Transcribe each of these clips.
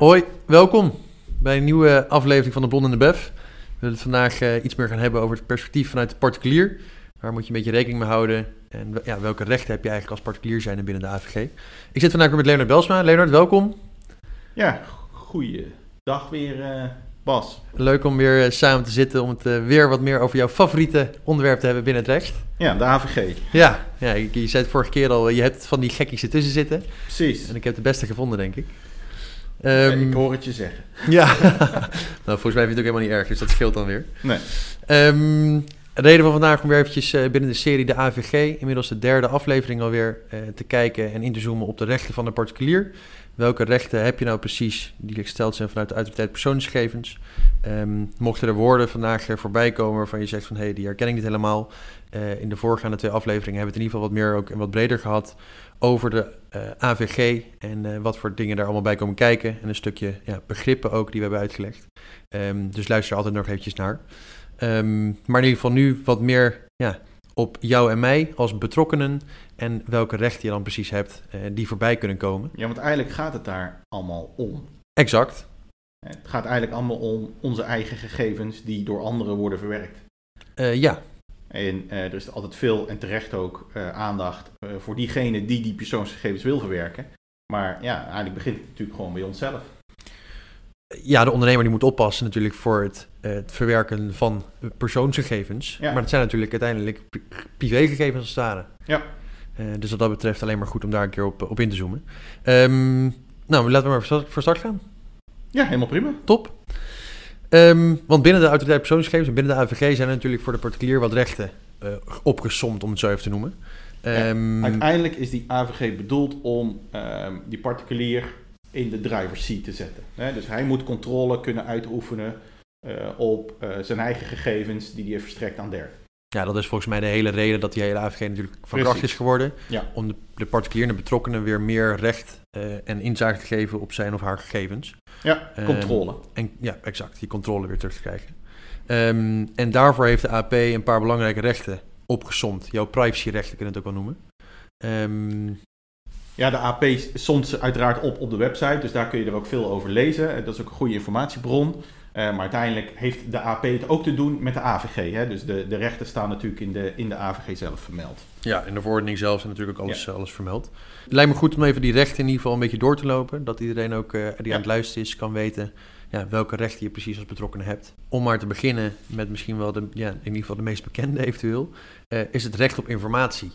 Hoi, welkom bij een nieuwe aflevering van de Blond en de Bef. We willen het vandaag uh, iets meer gaan hebben over het perspectief vanuit de particulier. Waar moet je een beetje rekening mee houden? En ja, welke rechten heb je eigenlijk als particulier zijn binnen de AVG? Ik zit vandaag weer met Leonard Belsma. Leonard, welkom. Ja, goeie dag weer, uh, Bas. Leuk om weer uh, samen te zitten om het weer wat meer over jouw favoriete onderwerp te hebben binnen het recht. Ja, de AVG. Ja, ja je, je zei het vorige keer al, je hebt van die gekkies ertussen zitten. Precies. En ik heb de beste gevonden, denk ik. Um, ik hoor het je zeggen. Ja, nou, volgens mij vind je het ook helemaal niet erg, dus dat scheelt dan weer. Nee. Um, reden van vandaag om weer eventjes uh, binnen de serie de AVG, inmiddels de derde aflevering alweer, uh, te kijken en in te zoomen op de rechten van de particulier. Welke rechten heb je nou precies die gesteld zijn vanuit de autoriteit persoonsgegevens? Um, mochten er woorden vandaag voorbij komen waarvan je zegt van hé, hey, die herken ik niet helemaal. in de voorgaande twee afleveringen hebben we het in ieder geval wat meer ook en wat breder gehad over de uh, AVG en uh, wat voor dingen daar allemaal bij komen kijken. En een stukje ja, begrippen ook die we hebben uitgelegd. Um, dus luister altijd nog eventjes naar. Um, maar in ieder geval nu wat meer ja, op jou en mij als betrokkenen en welke rechten je dan precies hebt uh, die voorbij kunnen komen. Ja, want eigenlijk gaat het daar allemaal om. Exact. Het gaat eigenlijk allemaal om onze eigen gegevens die door anderen worden verwerkt. ja, en uh, er is altijd veel en terecht ook aandacht voor diegene die die persoonsgegevens wil verwerken. Maar ja, eigenlijk begint het natuurlijk gewoon bij onszelf. Ja, de ondernemer die moet oppassen natuurlijk voor het, het verwerken van persoonsgegevens. Ja. Maar het zijn natuurlijk uiteindelijk privégegevens als het ware. Ja. dus wat dat betreft alleen maar goed om daar een keer op, op in te zoomen. Um, nou, laten we maar voor start gaan. Ja, helemaal prima. Top. Um, want binnen de autoriteit persoonsgegevens en binnen de AVG zijn er natuurlijk voor de particulier wat rechten uh, opgesomd, om het zo even te noemen. Um, ja, uiteindelijk is die AVG bedoeld om die particulier in de driver's seat te zetten. Hè? Dus hij moet controle kunnen uitoefenen uh, op uh, zijn eigen gegevens die hij heeft verstrekt aan derden. Ja, dat is volgens mij de hele reden dat die hele AVG natuurlijk van kracht is geworden. Ja. Om de, de particulier en de betrokkenen weer meer recht uh, en inzage te geven op zijn of haar gegevens. Ja, controle. Um, en, ja, exact. Die controle weer terug te krijgen. Um, en daarvoor heeft de AP een paar belangrijke rechten opgesomd. Jouw privacyrechten kunnen het ook wel noemen. Um, ja, de AP somt ze uiteraard op op de website, dus daar kun je er ook veel over lezen. Dat is ook een goede informatiebron. Uh, maar uiteindelijk heeft de AP het ook te doen met de AVG. Hè? Dus de, de rechten staan natuurlijk in de, in de AVG zelf vermeld. Ja, in de verordening zelf is natuurlijk ook alles, ja. alles vermeld. Het lijkt me goed om even die rechten in ieder geval een beetje door te lopen. Dat iedereen ook uh, die ja. aan het luisteren is kan weten ja, welke rechten je precies als betrokkenen hebt. Om maar te beginnen met misschien wel de, ja, in ieder geval de meest bekende eventueel, uh, is het recht op informatie.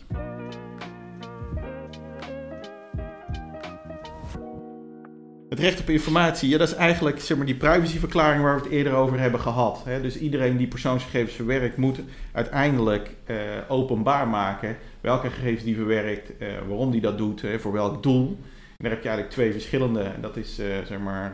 Het recht op informatie, ja, dat is eigenlijk zeg maar, die privacyverklaring waar we het eerder over hebben gehad. Hè? Dus iedereen die persoonsgegevens verwerkt, moet uiteindelijk uh, openbaar maken welke gegevens die verwerkt, uh, waarom die dat doet, hè, voor welk doel. En daar heb je eigenlijk twee verschillende. En dat is uh, zeg maar,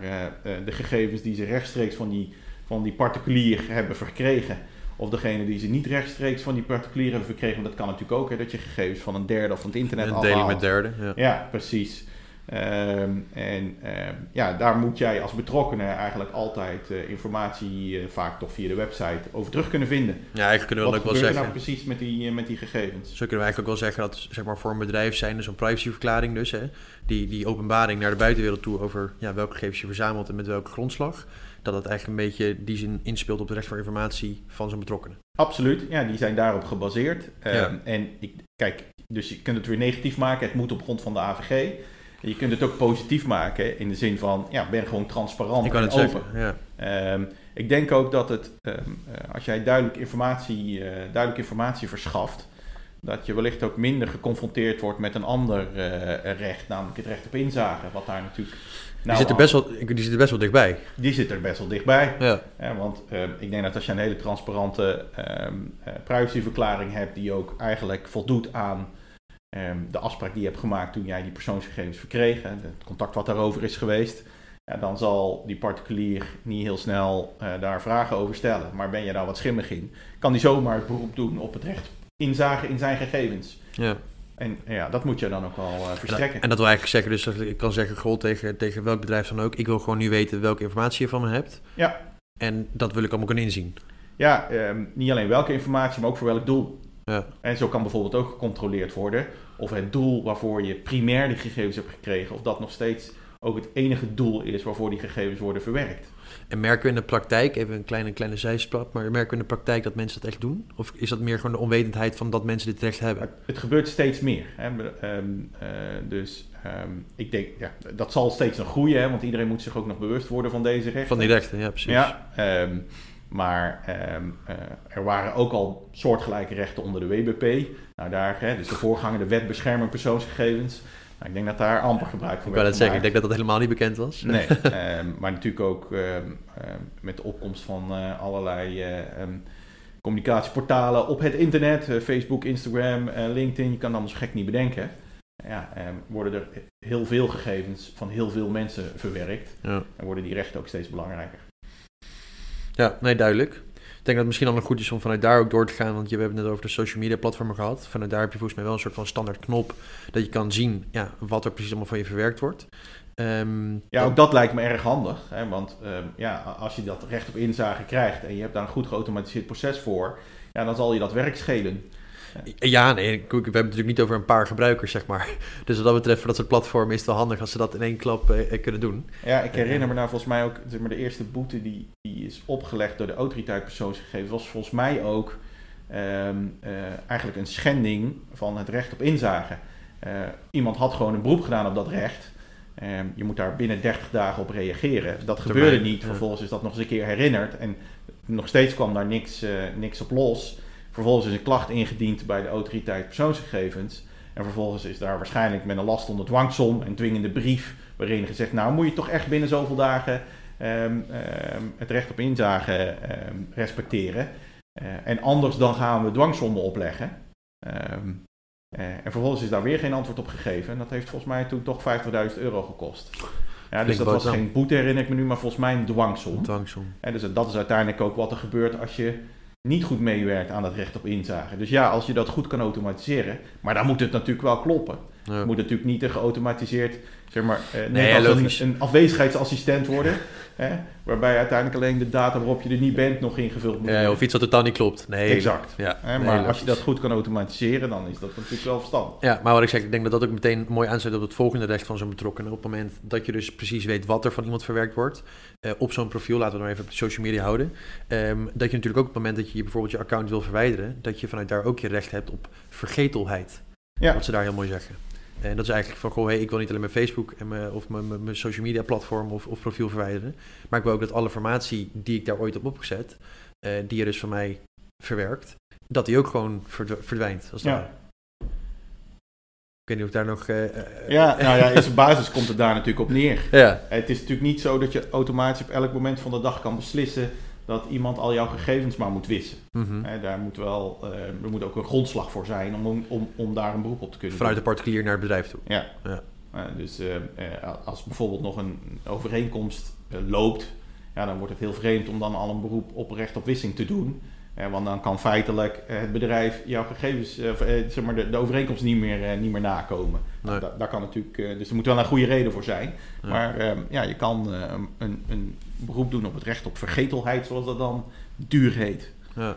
de gegevens die ze rechtstreeks van die, van die particulier hebben verkregen. Of degene die ze niet rechtstreeks van die particulier hebben verkregen. Want dat kan natuurlijk ook, hè, dat je gegevens van een derde of van het internet afhaalt. Deling met derden. Ja, ja precies. Um, en um, ja, daar moet jij als betrokkenen eigenlijk altijd uh, informatie, uh, vaak toch via de website, over terug kunnen vinden. Ja, eigenlijk kunnen we Wat dan ook wel zeggen. nou precies met die, uh, met die gegevens? Zo kunnen we eigenlijk ook wel zeggen dat zeg maar, voor een bedrijf zijn, dus een privacyverklaring dus, hè, die, die openbaring naar de buitenwereld toe over ja, welke gegevens je verzamelt en met welke grondslag, dat dat eigenlijk een beetje die zin inspeelt op de recht voor informatie van zo'n betrokkenen. Absoluut, ja, die zijn daarop gebaseerd. Um, Ja. En ik, kijk, dus je kunt het weer negatief maken, het moet op grond van de AVG. Je kunt het ook positief maken in de zin van, ja, ben gewoon transparant Ik kan en het open. zeggen, ja. Um, ik denk ook dat het, um, uh, als jij duidelijk informatie, uh, duidelijk informatie verschaft, dat je wellicht ook minder geconfronteerd wordt met een ander uh, recht, namelijk het recht op inzage, wat daar natuurlijk... Die, zit er best wel, die zit er best wel dichtbij. Die zit er best wel dichtbij. Ja. Want uh, ik denk dat als je een hele transparante privacyverklaring hebt, die ook eigenlijk voldoet aan ehm, de afspraak die je hebt gemaakt toen jij die persoonsgegevens verkreeg, hè, het contact wat daarover is geweest, ja, dan zal die particulier niet heel snel eh, daar vragen over stellen. Maar ben je daar wat schimmig in, kan die zomaar het beroep doen op het recht inzage in zijn gegevens. Ja. En ja, dat moet je dan ook wel uh, verstrekken. En dat wil eigenlijk zeggen, dus dat ik kan zeggen, goh, tegen, tegen welk bedrijf dan ook, ik wil gewoon nu weten welke informatie je van me hebt. Ja. En dat wil ik allemaal kunnen inzien. Ja, um, niet alleen welke informatie, maar ook voor welk doel. Ja. En zo kan bijvoorbeeld ook gecontroleerd worden of het doel waarvoor je primair die gegevens hebt gekregen, of dat nog steeds ook het enige doel is waarvoor die gegevens worden verwerkt. En merken we in de praktijk, even een kleine, kleine zijsprong, maar merken we in de praktijk dat mensen dat echt doen? Of is dat meer gewoon de onwetendheid van dat mensen dit recht hebben? Het gebeurt steeds meer. Hè. Um, uh, dus um, ik denk, ja, dat zal steeds nog groeien, hè, want iedereen moet zich ook nog bewust worden van deze rechten. Van die rechten, ja, precies. Ja, um, maar uh, er waren ook al soortgelijke rechten onder de WBP. Nou, daar, hè, dus de voorganger, de wet bescherming persoonsgegevens. Nou, ik denk dat daar amper gebruik van ik werd het zeggen, ik denk dat dat helemaal niet bekend was. Nee, um, maar natuurlijk ook um, met de opkomst van uh, allerlei um, communicatieportalen op het internet, uh, Facebook, Instagram, LinkedIn, je kan het anders gek niet bedenken. Ja, worden er heel veel gegevens van heel veel mensen verwerkt ja. en worden die rechten ook steeds belangrijker. Ja, nee, duidelijk. Ik denk dat het misschien dan nog goed is om vanuit daar ook door te gaan. Want je, we hebben het net over de social media platformen gehad. Vanuit daar heb je volgens mij wel een soort van standaard knop. Dat je kan zien ja, wat er precies allemaal van je verwerkt wordt. Um, ja, dan... ook dat lijkt me erg handig. Hè, want um, ja, als je dat recht op inzage krijgt en je hebt daar een goed geautomatiseerd proces voor. Ja, dan zal je dat werk schelen. Ja, nee, we hebben het natuurlijk niet over een paar gebruikers, zeg maar. Dus wat dat betreft, voor dat soort platformen is het wel handig als ze dat in één klap eh, kunnen doen. Ja, ik herinner me nou volgens mij ook, zeg maar, de eerste boete die, die is opgelegd door de autoriteit persoonsgegevens, was volgens mij ook um, uh, eigenlijk een schending van het recht op inzage. Uh, iemand had gewoon een beroep gedaan op dat recht. Um, je moet daar binnen 30 dagen op reageren. Dat gebeurde niet. Vervolgens is dat nog eens een keer herinnerd. En nog steeds kwam daar niks, uh, niks op los. Vervolgens is een klacht ingediend bij de autoriteit persoonsgegevens. En vervolgens is daar waarschijnlijk met een last onder dwangsom een dwingende brief. waarin gezegd: Nou, moet je toch echt binnen zoveel dagen um, um, het recht op inzage um, respecteren. Uh, en anders dan gaan we dwangsommen opleggen. Uh, en vervolgens is daar weer geen antwoord op gegeven. En dat heeft volgens mij toen toch 50.000 euro gekost. Ja, dus dat was geen boete, herinner ik me nu, maar volgens mij een dwangsom. Dwangsom. En dus dat is uiteindelijk ook wat er gebeurt als je niet goed meewerkt aan het recht op inzage. Dus ja, als je dat goed kan automatiseren, maar dan moet het natuurlijk wel kloppen. Ja. Het moet natuurlijk niet een geautomatiseerd, zeg maar, eh, Nee, als logisch. een, een afwezigheidsassistent worden. Hè, waarbij uiteindelijk alleen de data waarop je er niet bent nog ingevuld moet Ja, worden. of iets wat totaal niet klopt. Nee, Exact. Ja, Hè, maar als je dat goed kan automatiseren, dan is dat natuurlijk wel verstandig. Ja, maar wat ik zeg, ik denk dat dat ook meteen mooi aansluit op het volgende recht van zo'n betrokkenen. Op het moment dat je dus precies weet wat er van iemand verwerkt wordt, eh, op zo'n profiel, laten we maar even op social media houden, ehm, dat je natuurlijk ook op het moment dat je bijvoorbeeld je account wil verwijderen, dat je vanuit daar ook je recht hebt op vergetelheid. Ja. Wat ze daar heel mooi zeggen. En dat is eigenlijk van, goh, hey, ik wil niet alleen mijn Facebook en mijn, of mijn, mijn, mijn social media platform of, of profiel verwijderen, maar ik wil ook dat alle informatie die ik daar ooit heb opgezet, eh, die je dus van mij verwerkt, dat die ook gewoon verdw- verdwijnt. Als Ja. Ik weet niet of daar nog... eh, Ja, nou ja, in zijn basis komt het daar natuurlijk op neer. ja. Het is natuurlijk niet zo dat je automatisch op elk moment van de dag kan beslissen dat iemand al jouw gegevens maar moet wissen. Mhm. Daar moet wel, eh, er moet ook een grondslag voor zijn om, om, om daar een beroep op te kunnen Vanuit de particulier naar het bedrijf toe. Ja. Ja. Eh, dus eh, als bijvoorbeeld nog een overeenkomst loopt, ja, dan wordt het heel vreemd om dan al een beroep op recht op wissing te doen. Want dan kan feitelijk het bedrijf jouw gegevens, zeg maar de, de overeenkomst niet meer, niet meer nakomen. Nee. Da- daar kan natuurlijk, dus er moet wel een goede reden voor zijn. Ja. Maar eh, ja, je kan een, een beroep doen op het recht op vergetelheid, zoals dat dan duur heet. Ja.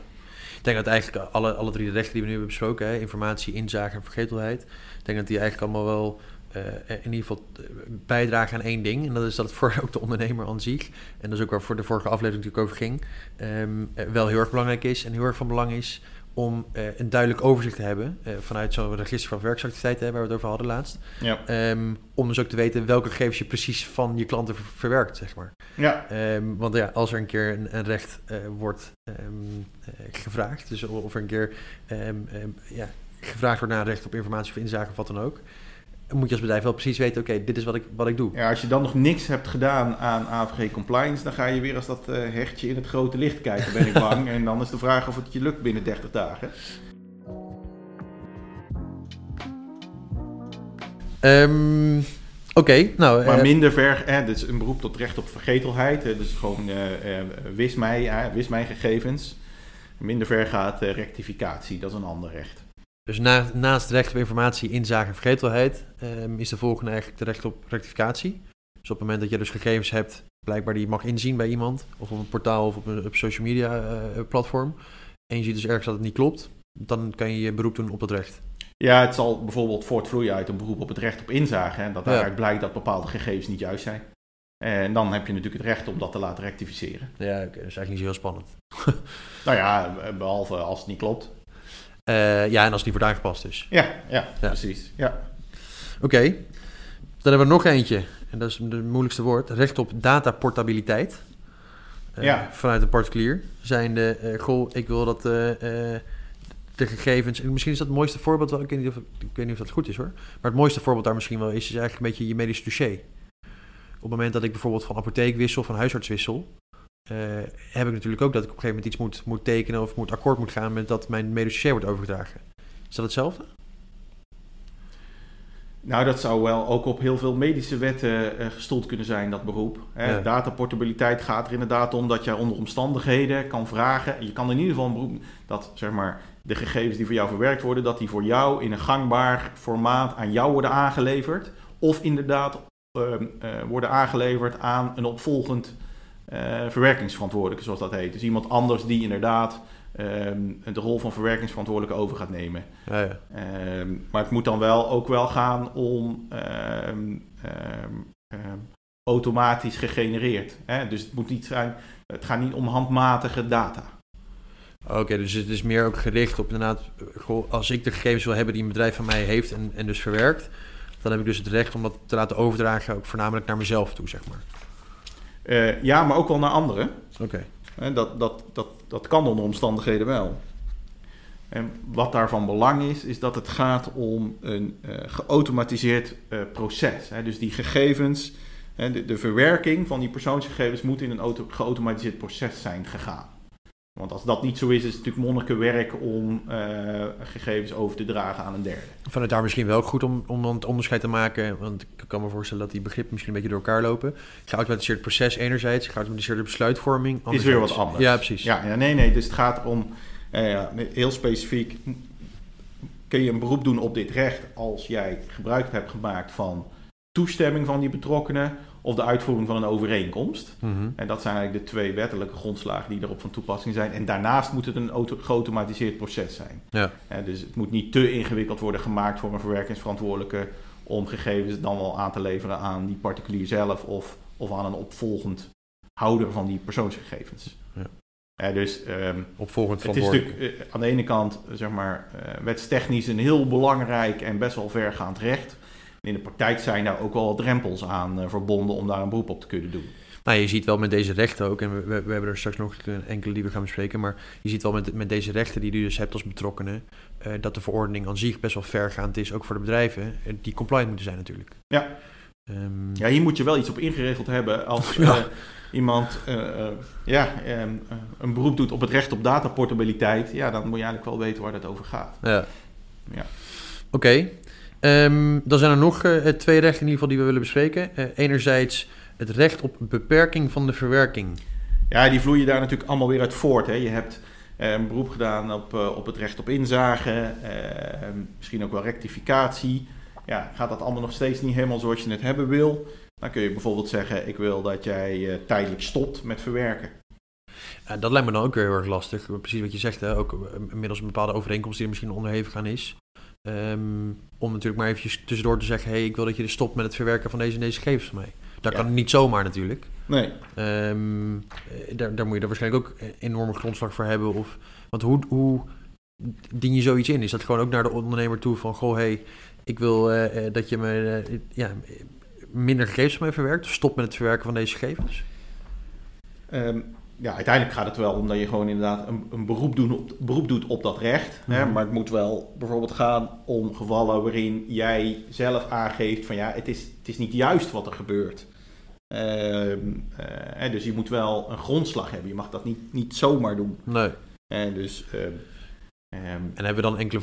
Ik denk dat eigenlijk alle, alle drie de rechten die we nu hebben besproken, hè, informatie, inzage en vergetelheid, ik denk dat die eigenlijk allemaal wel eh, in ieder geval eh, bijdragen aan één ding. En dat is dat het voor ook de ondernemer aan zich, en dat is ook waar voor de vorige aflevering natuurlijk over ging, ehm, eh, wel heel erg belangrijk is en heel erg van belang is om eh, een duidelijk overzicht te hebben eh, vanuit zo'n register van werksactiviteiten, waar we het over hadden laatst. Ja. Ehm, om dus ook te weten welke gegevens je precies van je klanten ver- verwerkt, zeg maar. Ja, Ehm, want ja, als er een keer een, een recht eh, wordt ehm, eh, gevraagd, dus of er een keer ja, gevraagd wordt naar een recht op informatie of inzage of wat dan ook, moet je als bedrijf wel precies weten, oké, dit is wat ik, wat ik doe. Ja, als je dan nog niks hebt gedaan aan AVG compliance, dan ga je weer als dat eh, hechtje in het grote licht kijken, ben ik bang. en dan is de vraag of het je lukt binnen 30 dagen. Ehm, Oké, nou... Maar eh, minder ver, hè, dus een beroep tot recht op vergetelheid. hè, dus gewoon eh, eh, wis, mij, wis mijn gegevens. Minder ver gaat eh, rectificatie, dat is een ander recht. Dus na, naast recht op informatie, inzage en vergetelheid ehm, is de volgende eigenlijk de recht op rectificatie. Dus op het moment dat je dus gegevens hebt, blijkbaar die je mag inzien bij iemand, of op een portaal of op een op social media eh, platform, en je ziet dus ergens dat het niet klopt, dan kan je je beroep doen op dat recht. Ja, het zal bijvoorbeeld voortvloeien uit een beroep op het recht op inzage. En dat Ja. daaruit blijkt dat bepaalde gegevens niet juist zijn. En dan heb je natuurlijk het recht om dat te laten rectificeren. Ja, oké, dat is eigenlijk niet zo heel spannend. Nou ja, behalve als het niet klopt. Eh, ja, en als het niet wordt aangepast dus. Ja, ja, Ja. precies. Ja. Oké, dan hebben we nog eentje, en dat is het moeilijkste woord, recht op dataportabiliteit. Eh, Ja. Vanuit een particulier. Zijnde, eh goh, ik wil dat de gegevens, en misschien is dat het mooiste voorbeeld, wel, ik weet, niet of, ik weet niet of dat goed is hoor, maar het mooiste voorbeeld daar misschien wel is, is eigenlijk een beetje je medisch dossier. Op het moment dat ik bijvoorbeeld van apotheek wissel, van huisarts wissel, eh, heb ik natuurlijk ook dat ik op een gegeven moment iets moet, moet tekenen of moet akkoord moet gaan met dat mijn medisch dossier wordt overgedragen. Is dat hetzelfde? Nou, dat zou wel ook op heel veel medische wetten eh, gestoeld kunnen zijn, dat beroep. Hè. Ja. Dataportabiliteit gaat er inderdaad om dat je onder omstandigheden kan vragen. Je kan in ieder geval een beroep dat zeg maar, de gegevens die voor jou verwerkt worden, dat die voor jou in een gangbaar formaat aan jou worden aangeleverd. Of inderdaad eh, worden aangeleverd aan een opvolgend verwerkingsverantwoordelijke, zoals dat heet. Dus iemand anders die inderdaad ehm, de rol van verwerkingsverantwoordelijke over gaat nemen. Ja, ja. Ehm, maar het moet dan wel ook wel gaan om ehm, automatisch gegenereerd. Hè? Dus het moet niet zijn, het gaat niet om handmatige data. Oké, dus het is meer ook gericht op inderdaad, eh, goh, als ik de gegevens wil hebben die een bedrijf van mij heeft en, en dus verwerkt, dan heb ik dus het recht om dat te laten overdragen, ook voornamelijk naar mezelf toe, zeg maar. Eh, ja, maar ook wel naar anderen. Oké. Hè, dat, dat, dat, dat kan onder omstandigheden wel. En wat daarvan belang is, is dat het gaat om een eh, geautomatiseerd eh, proces. Hè. Dus die gegevens, hè, de, de verwerking van die persoonsgegevens moet in een auto, geautomatiseerd proces zijn gegaan. Want als dat niet zo is, is het natuurlijk monnikenwerk om eh, gegevens over te dragen aan een derde. Vanuit daar misschien wel goed om, om dan het onderscheid te maken, want ik kan me voorstellen dat die begrippen misschien een beetje door elkaar lopen. Geautomatiseerd proces enerzijds, geautomatiseerde besluitvorming. Is weer wat anders. Ja, precies. Ja, ja, nee, nee. Dus het gaat om, eh, heel specifiek, kun je een beroep doen op dit recht als jij gebruik hebt gemaakt van toestemming van die betrokkenen of de uitvoering van een overeenkomst. Mhm. En dat zijn eigenlijk de twee wettelijke grondslagen die erop van toepassing zijn. En daarnaast moet het een auto- geautomatiseerd proces zijn. Ja. Dus het moet niet te ingewikkeld worden gemaakt voor een verwerkingsverantwoordelijke om gegevens dan wel aan te leveren aan die particulier zelf of, of aan een opvolgend houder van die persoonsgegevens. Ja. Dus ehm, Opvolgend het is natuurlijk eh, aan de ene kant, eh, zeg maar, eh, wetstechnisch een heel belangrijk en best wel vergaand recht. In de praktijk zijn daar ook wel drempels aan eh, verbonden om daar een beroep op te kunnen doen. Nou, je ziet wel met deze rechten ook, en we, we, we hebben er straks nog een enkele die we gaan bespreken, maar je ziet wel met, met deze rechten die je dus hebt als betrokkenen, eh, dat de verordening aan zich best wel vergaand is, ook voor de bedrijven, eh, die compliant moeten zijn natuurlijk. Ja. Ehm, Ja, hier moet je wel iets op ingeregeld hebben als Ja. iemand ja, ehm, eh, een beroep doet op het recht op dataportabiliteit. Ja, dan moet je eigenlijk wel weten waar het over gaat. Ja. Ja. Oké. Ehm, dan zijn er nog eh, twee rechten in ieder geval die we willen bespreken. Eh, enerzijds het recht op beperking van de verwerking. Ja, die vloeien daar natuurlijk allemaal weer uit voort. Hè. Je hebt eh, een beroep gedaan op, op het recht op inzage, misschien ook wel rectificatie. Ja, gaat dat allemaal nog steeds niet helemaal zoals je het hebben wil? Dan kun je bijvoorbeeld zeggen, ik wil dat jij tijdelijk stopt met verwerken. Dat lijkt me dan ook weer heel erg lastig. Precies wat je zegt, hè? ook middels een bepaalde overeenkomst die er misschien onderhevig aan is. Ehm, om natuurlijk maar eventjes tussendoor te zeggen, hey, ik wil dat je er stopt met het verwerken van deze en deze gegevens van mij. Dat Ja. kan niet zomaar natuurlijk. Nee, Ehm, eh, daar, daar moet je er waarschijnlijk ook een enorme grondslag voor hebben. Of, want hoe, hoe dien je zoiets in? Is dat gewoon ook naar de ondernemer toe van... Goh, hey, ik wil eh, eh, dat je me ja, minder gegevens van mij verwerkt. Stop met het verwerken van deze gegevens. Ehm, ja, uiteindelijk gaat het wel om dat je gewoon inderdaad een, een beroep, doen op, beroep doet op dat recht. Hè? Mhm. Maar het moet wel bijvoorbeeld gaan om gevallen waarin jij zelf aangeeft van ja, het is, het is niet juist wat er gebeurt. Ehm, eh, dus je moet wel een grondslag hebben. Je mag dat niet, niet zomaar doen. Nee. En dus, ehm, Ehm, En hebben we dan enkele,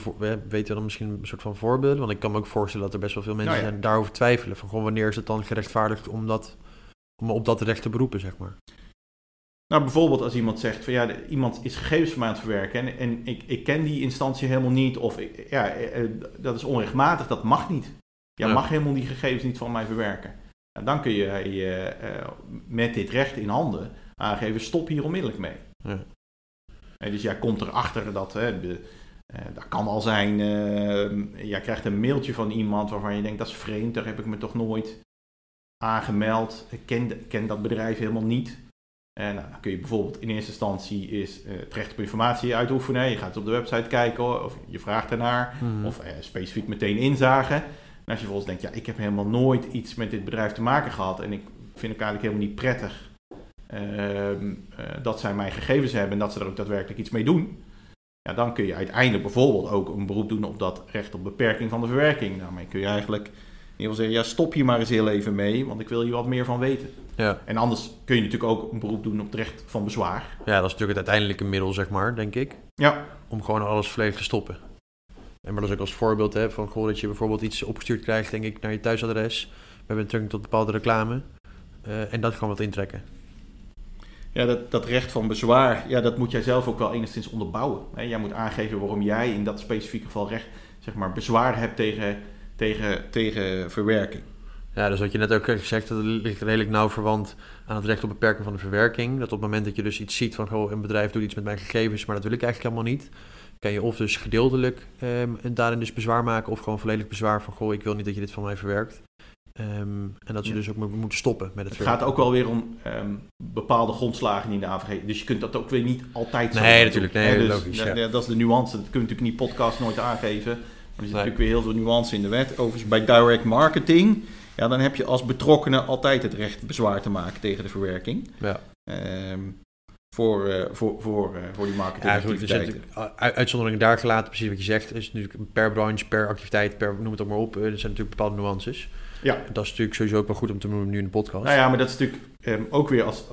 weten we dan misschien een soort van voorbeelden? Want ik kan me ook voorstellen dat er best wel veel mensen Nou ja. zijn daarover twijfelen. Van gewoon wanneer is het dan gerechtvaardigd om, dat, om op dat recht te beroepen, zeg maar. Nou, bijvoorbeeld als iemand zegt van ja, de- iemand is gegevens van mij aan het verwerken en, en ik, ik ken die instantie helemaal niet, of ik, ja, eh, eh, dat is onrechtmatig, dat mag niet. Jij Ja. mag helemaal die gegevens niet van mij verwerken. Nou, dan kun je eh, met dit recht in handen aangeven, stop hier onmiddellijk mee. Ja. Eh, dus jij komt erachter dat, hè, de, dat kan al zijn, eh, jij krijgt een mailtje van iemand waarvan je denkt dat is vreemd, daar heb ik me toch nooit aangemeld. Ik ken, ik ken dat bedrijf helemaal niet. En nou, dan kun je bijvoorbeeld in eerste instantie is, eh, het recht op informatie uitoefenen. Je gaat op de website kijken of je vraagt ernaar. Mhm. Of eh, specifiek meteen inzagen. En als je vervolgens denkt, ja, ik heb helemaal nooit iets met dit bedrijf te maken gehad. En ik vind het eigenlijk helemaal niet prettig ehm, eh, dat zij mijn gegevens hebben en dat ze er ook daadwerkelijk iets mee doen. Ja, dan kun je uiteindelijk bijvoorbeeld ook een beroep doen op dat recht op beperking van de verwerking. Daarmee kun je eigenlijk ieder geval zeggen, ja, stop hier maar eens heel even mee, want ik wil hier wat meer van weten. Ja. En anders kun je natuurlijk ook een beroep doen op het recht van bezwaar. ja, dat is natuurlijk het uiteindelijke middel, zeg maar, denk ik. Ja, Om gewoon alles volledig te stoppen. En maar dat is ook als voorbeeld hè, van gewoon dat je bijvoorbeeld iets opgestuurd krijgt, denk ik, naar je thuisadres. Met betrekking tot bepaalde reclame. Eh, en dat gewoon wat intrekken. Ja, dat, dat recht van bezwaar, ja, dat moet jij zelf ook wel enigszins onderbouwen. Hè? Jij moet aangeven waarom jij in dat specifieke geval recht, zeg maar, bezwaar hebt tegen, tegen, tegen verwerking. Ja, dus wat je net ook hebt gezegd, dat ligt redelijk nauw verwant aan het recht op beperking van de verwerking. Dat op het moment dat je dus iets ziet van, goh, een bedrijf doet iets met mijn gegevens, maar dat wil ik eigenlijk helemaal niet. Kan je of dus gedeeltelijk ehm, daarin dus bezwaar maken, of gewoon volledig bezwaar van, goh, ik wil niet dat je dit van mij verwerkt. Ehm, en dat ze Ja. dus ook mo- moeten stoppen met het Het gaat ook wel weer om ehm, bepaalde grondslagen in de AVG. Dus je kunt dat ook weer niet altijd zo Nee, natuurlijk. Nee, dus logisch, dat, ja. dat is de nuance. Dat kun je natuurlijk in die podcast nooit aangeven. Er zit natuurlijk weer heel veel nuance in de wet. Overigens bij direct marketing, ja, dan heb je als betrokkenen altijd het recht bezwaar te maken tegen de verwerking. Ja. Ehm, voor, voor, voor, eh, voor die Ja, marketingactiviteiten. u- uitzonderingen daar gelaten, precies wat je zegt. Is natuurlijk per branche, per activiteit, per noem het ook maar op. eh, Er zijn natuurlijk bepaalde nuances. Ja. Dat is natuurlijk sowieso ook wel goed om te noemen nu in de podcast. Nou ja, maar dat is natuurlijk ehm, ook weer als,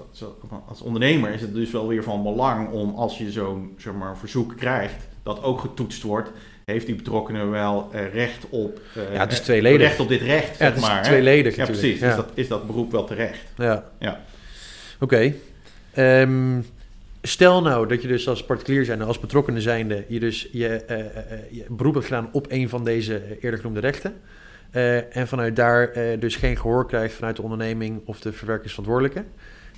als ondernemer is het dus wel weer van belang om als je zo'n zeg maar, verzoek krijgt, dat ook getoetst wordt. Heeft die betrokkenen wel eh, recht op eh, Ja, het is tweeledig. recht op dit recht, ja, het is maar. hè? tweeledig Ja, precies. Ja. Is, dat, is dat beroep wel terecht? Ja. Ja. Oké. Ehm, stel nou dat je dus als particulier zijnde, als betrokkenen zijnde, je dus je, eh, je beroep hebt gedaan op een van deze eerder genoemde rechten. en vanuit daar dus geen gehoor krijgt vanuit de onderneming of de verwerkingsverantwoordelijke.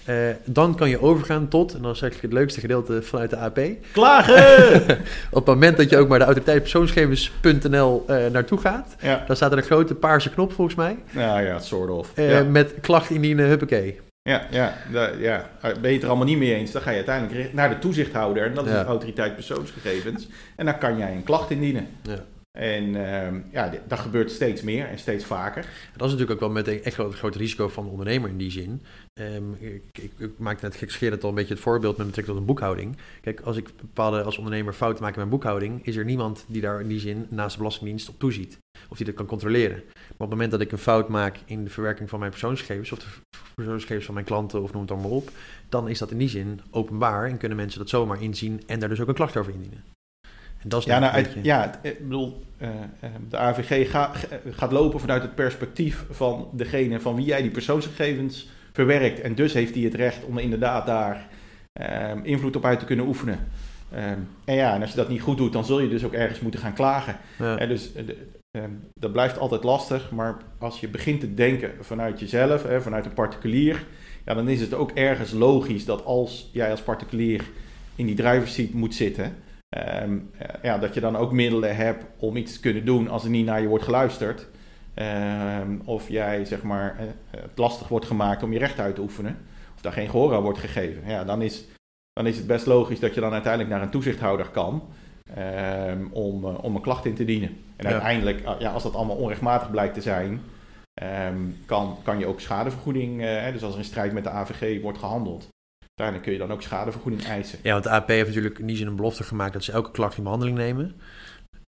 Eh, dan kan je overgaan tot, en dat is eigenlijk het leukste gedeelte vanuit de AP. Klagen! Op het moment dat je ook maar de autoriteit persoonsgegevens.nl eh, naartoe gaat, ja. dan staat er een grote paarse knop volgens mij. Nou ja, soort of. eh, ja. Met klacht indienen, huppakee. Ja, ja, da- ja. Ben je het er allemaal niet mee eens, dan ga je uiteindelijk naar de toezichthouder. En dat is Ja. de autoriteit persoonsgegevens. En dan kan jij een klacht indienen. Ja. En ehm, ja, dat gebeurt steeds meer en steeds vaker. Dat is natuurlijk ook wel met een echt wel het grote risico van de ondernemer in die zin. Ehm, ik, ik, ik maakte net gekscherend al een beetje het voorbeeld met betrekking tot een boekhouding. Kijk, als ik bepaalde als ondernemer fouten maak in mijn boekhouding, is er niemand die daar in die zin naast de Belastingdienst op toeziet. Of die dat kan controleren. Maar op het moment dat ik een fout maak in de verwerking van mijn persoonsgegevens, of de persoonsgegevens van mijn klanten, of noem het dan maar op, dan is dat in die zin openbaar en kunnen mensen dat zomaar inzien en daar dus ook een klacht over indienen. En dat is Ja, nou, uit- beetje- ja ik bedoel, eh, eh, de AVG ga- gaat lopen vanuit het perspectief van degene van wie jij die persoonsgegevens verwerkt. En dus heeft hij het recht om inderdaad daar ehm, invloed op uit te kunnen oefenen. Ehm, en ja, en als je dat niet goed doet, dan zul je dus ook ergens moeten gaan klagen. ja. Hè, dus eh, ehm, dat blijft altijd lastig, maar als je begint te denken vanuit jezelf, hè, vanuit een particulier, ja, dan is het ook ergens logisch dat als jij als particulier in die driver's seat moet zitten, ehm, eh, ja, dat je dan ook middelen hebt om iets te kunnen doen als er niet naar je wordt geluisterd. Ehm, of jij zeg maar eh, het lastig wordt gemaakt om je recht uit te oefenen, of daar geen gehoor aan wordt gegeven. Ja, dan is, dan is het best logisch dat je dan uiteindelijk naar een toezichthouder kan ehm, om, eh, om een klacht in te dienen. En Ja. uiteindelijk, ah, ja, als dat allemaal onrechtmatig blijkt te zijn, kan, kan je ook schadevergoeding, eh, dus als er in strijd met de AVG wordt gehandeld, uiteindelijk kun je dan ook schadevergoeding eisen. Ja, want de AP heeft natuurlijk in die zin een belofte gemaakt dat ze elke klacht in behandeling nemen.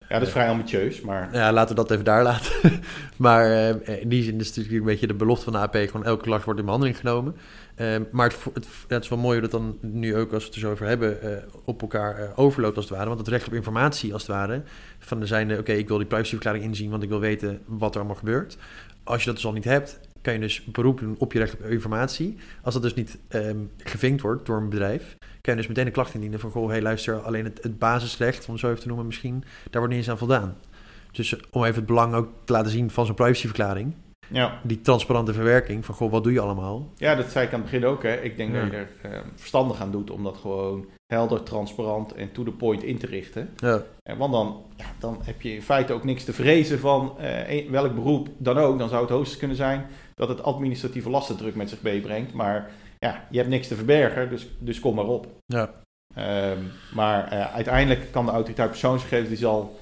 Ja, dat is vrij ambitieus, maar... Ja, laten we dat even daar laten. maar uh, in die zin is het natuurlijk een beetje de belofte van de AP... gewoon elke klas wordt in behandeling genomen. Uh, maar het, het, het, is wel mooi dat dan nu ook, als we het er zo over hebben... Uh, op elkaar overloopt als het ware. Want het recht op informatie als het ware... van de zijnde, oké, ik wil die privacyverklaring inzien... want ik wil weten wat er allemaal gebeurt. Als je dat dus al niet hebt, kan je dus beroep doen op je recht op informatie. Als dat dus niet um, gevinkt wordt door een bedrijf, kan je dus meteen een klacht indienen van, goh, hey, luister, alleen het, het basisrecht, om het zo even te noemen misschien, daar wordt niet eens aan voldaan. Dus om even het belang ook te laten zien van zo'n privacyverklaring. Ja. Die transparante verwerking van, goh, wat doe je allemaal? Ja, dat zei ik aan het begin ook. Hè. Ik denk dat je er uh, verstandig aan doet om dat gewoon helder, transparant en to the point in te richten. Ja. En want dan, ja, dan heb je in feite ook niks te vrezen van uh, welk beroep dan ook. Dan zou het hoogst kunnen zijn dat het administratieve lastendruk met zich meebrengt. Maar ja, je hebt niks te verbergen, dus, dus kom maar op. Ja. Um, maar uh, uiteindelijk kan de autoriteit persoonsgegevens, die zal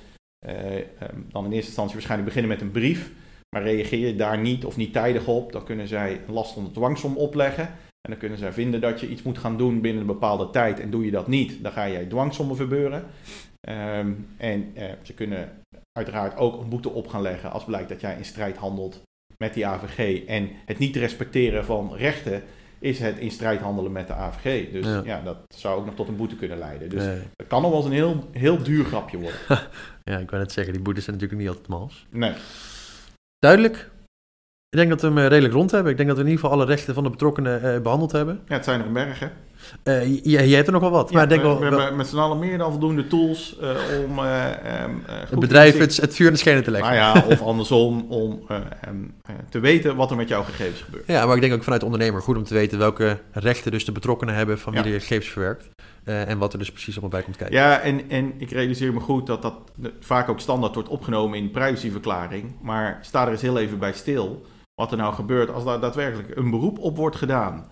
uh, um, dan in eerste instantie waarschijnlijk beginnen met een brief. Maar reageer je daar niet of niet tijdig op, dan kunnen zij een last onder dwangsom opleggen. En dan kunnen zij vinden dat je iets moet gaan doen binnen een bepaalde tijd. En doe je dat niet, dan ga jij dwangsommen verbeuren. Um, en uh, ze kunnen uiteraard ook een boete op gaan leggen als blijkt dat jij in strijd handelt met die AVG. En het niet respecteren van rechten is het in strijd handelen met de AVG. Dus ja, dat zou ook nog tot een boete kunnen leiden. Dus nee. dat kan nog wel eens een heel, heel duur grapje worden. ja, ik wou net zeggen, die boetes zijn natuurlijk niet altijd mals. Nee. Duidelijk. Ik denk dat we hem eh, redelijk rond hebben. Ik denk dat we in ieder geval alle rechten van de betrokkenen uh, behandeld hebben. Ja, het zijn er een berg, hè? Uh, jij, hebt er nog wel wat. Ja, maar denk we, wel, we hebben met z'n allen meer dan voldoende tools uh, om uh, um, het bedrijf het, het, vuur in de schenen te leggen. Nou ja, of andersom, om um, te weten wat er met jouw gegevens gebeurt. Ja, maar ik denk ook vanuit de ondernemer goed om te weten welke rechten dus de betrokkenen hebben van wie ja. de gegevens verwerkt. en wat er dus precies allemaal bij komt kijken. Ja, en, en ik realiseer me goed dat dat vaak ook standaard wordt opgenomen in de privacyverklaring. Maar sta er eens heel even bij stil wat er nou gebeurt als daar daadwerkelijk een beroep op wordt gedaan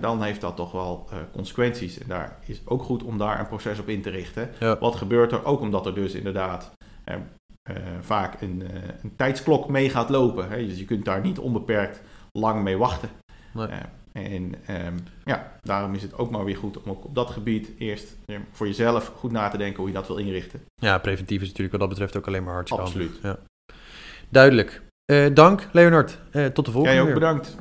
dan heeft dat toch wel uh, consequenties. En daar is ook goed om daar een proces op in te richten. Wat gebeurt er? Ook omdat er dus inderdaad uh, uh, vaak een, een, tijdsklok mee gaat lopen. Hè? Dus je kunt daar niet onbeperkt lang mee wachten. Nee. en um, ja, daarom is het ook maar weer goed om ook op dat gebied eerst voor jezelf goed na te denken hoe je dat wil inrichten. Ja, preventief is natuurlijk wat dat betreft ook alleen maar hartstikke Absoluut. Ja. Duidelijk. dank, Leonard. tot de volgende Jij ook bedankt.